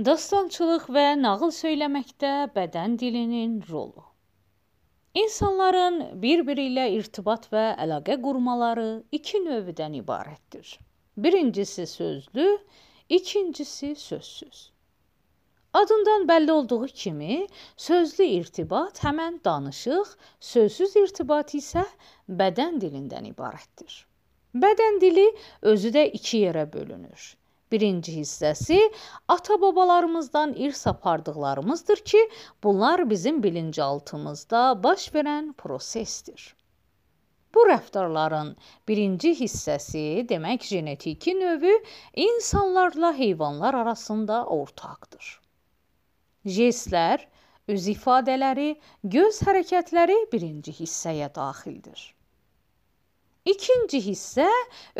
Dastançılıq və nağıl söyləməkdə bədən dilinin rolu. İnsanların bir-biri ilə irtibat və əlaqə qurmaları iki növdən ibarətdir. Birincisi sözlü, ikincisi sözsüz. Adından bəlli olduğu kimi, sözlü irtibat həmən danışıq, sözsüz irtibat isə bədən dilindən ibarətdir. Bədən dili özü də iki yerə bölünür. Birinci hissəsi ata-babalarımızdan irs apardıqlarımızdır ki, bunlar bizim bilincaltımızda baş verən prosesdir. Bu rəftarların birinci hissəsi, demək genetiki növü insanlarla heyvanlar arasında ortaqdır. Jestlər, üz ifadələri, göz hərəkətləri birinci hissəyə daxildir. İkinci hissə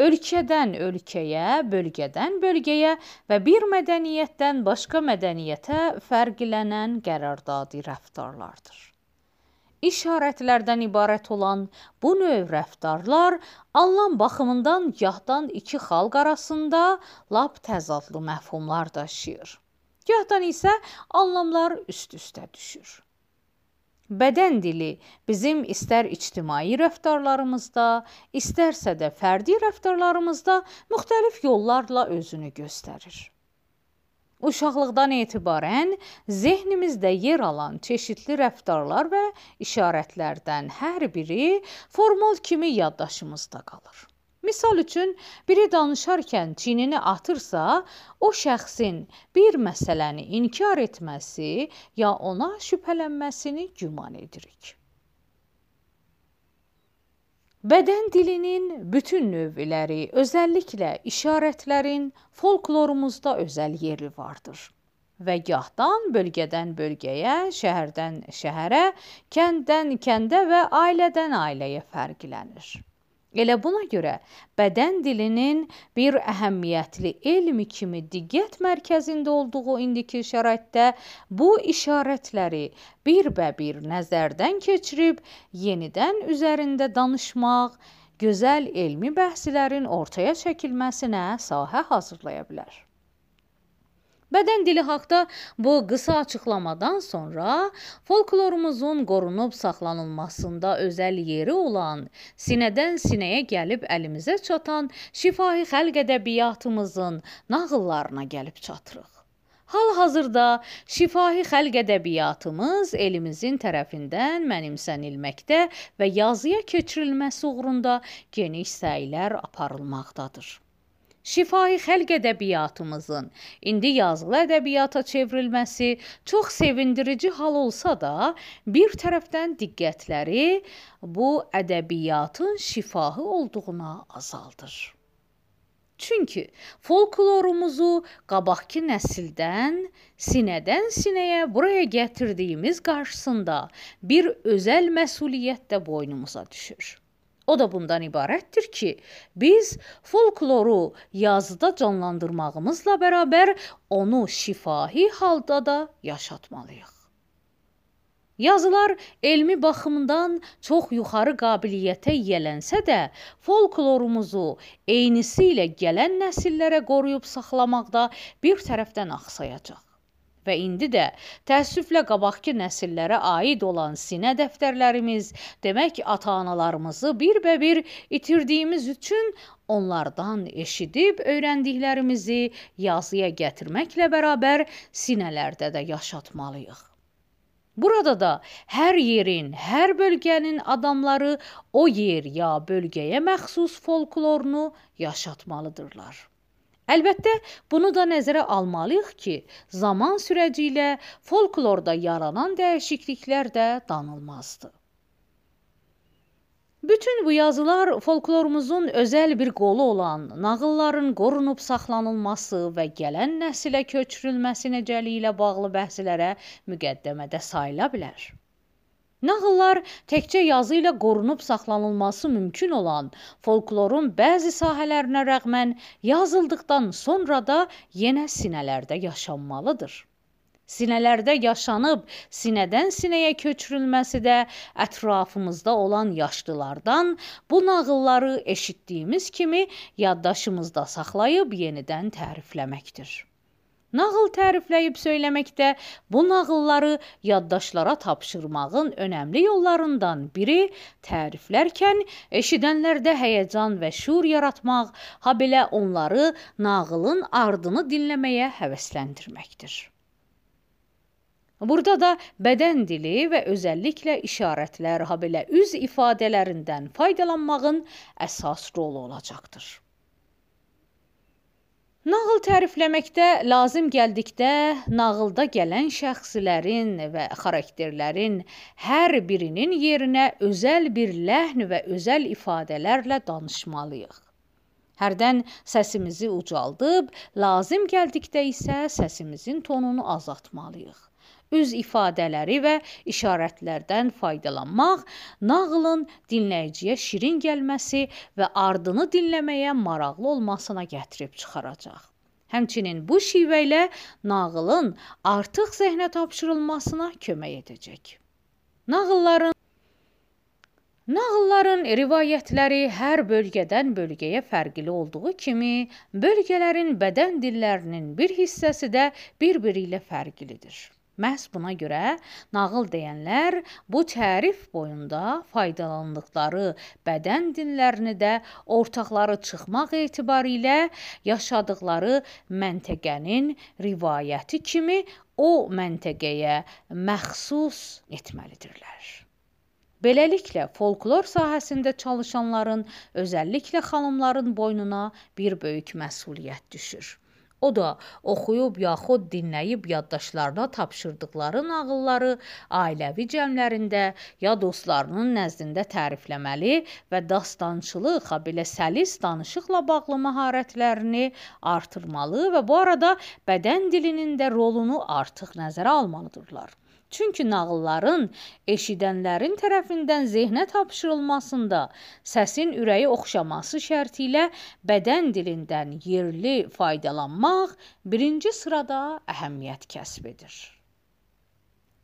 ölkədən ölkəyə, bölgədən bölgəyə və bir mədəniyyətdən başqa mədəniyyətə fərqlənən qərardadi rəftarlardır. İşarətlərdən ibarət olan bu növ rəftarlar anlam baxımından gahdan iki xalq arasında lap təzadlı məfhumlar daşıyır. Gahdan isə anlamlar üst-üstə düşür. Bədən dili bizim istər ictimai rəftarlarımızda, istərsə də fərdi rəftarlarımızda müxtəlif yollarla özünü göstərir. Uşaqlıqdan etibarən zehnimizdə yer alan çeşidli rəftarlar və işarətlərdən hər biri formal kimi yaddaşımızda qalır. Misal üçün, biri danışarkən çiynini atırsa, o şəxsin bir məsələni inkar etməsi ya ona şübhələnməsini güman edirik. Bədən dilinin bütün növləri, özəlliklə işarətlərin folklorumuzda özəl yeri vardır və gahdan bölgədən bölgəyə, şəhərdən şəhərə, kənddən kəndə və ailədən ailəyə fərqlənir. Elə buna görə bədən dilinin bir əhəmiyyətli elm kimi diqqət mərkəzində olduğu indiki şəraitdə bu işarətləri birbə-bir nəzərdən keçirib yenidən üzərində danışmaq, gözəl elmi bəhslərin ortaya çəkilməsinə sahə hazırlaya bilər. Bədən dili haqqında bu qısa açıqlamadan sonra folklorumuzun qorunub saxlanılmasında özəl yeri olan, sinədən sinəyə gəlib əlimizə çatan şifahi xəlq ədəbiyyatımızın nağıllarına gəlib çatırıq. Hal-hazırda şifahi xəlq ədəbiyyatımız elimizin tərəfindən mənimsənilməkdə və yazıya keçirilməsi uğrunda geniş səylər aparılmaqdadır. Şifahi xəlq ədəbiyyatımızın indi yazılı ədəbiyyata çevrilməsi çox sevindirici hal olsa da, bir tərəfdən diqqətləri bu ədəbiyyatın şifahi olduğuna azaldır. Çünki folklorumuzu qabaqki nəsildən, sinədən sinəyə buraya gətirdiyimiz qarşısında bir özəl məsuliyyət də boynumuza düşür. O da bundan ibarətdir ki, biz folkloru yazıda canlandırmağımızla bərabər onu şifahi halda da yaşatmalıyıq. Yazılar elmi baxımdan çox yuxarı qabiliyyətə yiyələnsə də, folklorumuzu eynisi ilə gələn nəsillərə qoruyub saxlamaqda bir tərəfdən axsayacaq. Və indi də təəssüflə qabaqki nəsillərə aid olan sinə dəftərlərimiz, demək ata-analarımızı birbəbir itirdiyimiz üçün onlardan eşidib öyrəndiklərimizi yazıya gətirməklə bərabər sinələrdə də yaşatmalıyıq. Burada da hər yerin, hər bölgənin adamları o yer ya bölgəyə məxsus folklorunu yaşatmalıdırlar. Əlbəttə, bunu da nəzərə almalıyıq ki, zaman sürəci ilə folklorda yaranan dəyişikliklər də danılmazdır. Bütün bu yazılar folklorumuzun özəl bir qolu olan nağılların qorunub saxlanılması və gələn nəsilə köçürülməsi necəliyi ilə bağlı bəhslərə müqəddəmədə sayıla bilər. Nağıllar təkcə yazı ilə qorunub saxlanılması mümkün olan folklorun bəzi sahələrinə rəğmən yazıldıqdan sonra da yenə sinələrdə yaşanmalıdır. Sinələrdə yaşanıb sinədən sinəyə köçürülməsi də ətrafımızda olan yaşlılardan bu nağılları eşitdiyimiz kimi yaddaşımızda saxlayıb yenidən tərifləməkdir. Nağıl tərifləyib söyləməkdə bu nağılları yaddaşlara tapşırmağın önəmli yollarından biri təriflərkən eşidənlərdə həyəcan və şuur yaratmaq, habelə onları nağılın ardını dinləməyə həvəsləndirməkdir. Burada da bədən dili və özəlliklə işarətlər, habelə üz ifadələrindən faydalanmağın əsas rolu olacaqdır. Nağıl tərifləməkdə lazım gəldikdə nağılda gələn şəxslərin və xarakterlərin hər birinin yerinə özəl bir ləhn və özəl ifadələrlə danışmalıyıq. Hərdən səsimizi ucaldıb, lazım gəldikdə isə səsimizin tonunu azaltmalıyıq üz ifadələri və işarətlərdən faydalanmaq nağılın dinləyiciyə şirin gəlməsi və ardını dinləməyə maraqlı olmasına gətirib çıxaracaq. Həmçinin bu şivə ilə nağılın artıq zehnə tapşırılmasına kömək edəcək. Nağılların Nağılların rivayətləri hər bölgədən bölgəyə fərqli olduğu kimi, bölgələrin bədən dillərinin bir hissəsi də bir-biri ilə fərqlidir. Məhz buna görə nağıl deyənlər bu tərif boyunda faydalandıqları bədən dillərini də ortaqları çıxmaq etibarilə yaşadıqları məntəqənin rivayəti kimi o məntəqəyə məxsus etməlidirlər. Beləliklə, folklor sahəsində çalışanların, özəlliklə xanımların boynuna bir böyük məsuliyyət düşür. O da oxuyub yaxud dinləyib yaddaşlarına tapşırdıqları nağılları ailəvi cəmlərində ya dostlarının nəzdində tərifləməli və dastançılıq, ha belə səlis danışıqla bağlı məharətlərini artırmalı və bu arada bədən dilinin də rolunu artıq nəzərə almalıdırlar. Çünki nağılların eşidənlərin tərəfindən zehnə tapşırılmasında səsin ürəyi oxşaması şərti ilə bədən dilindən yerli faydalanmaq birinci sırada əhəmiyyət kəsb edir.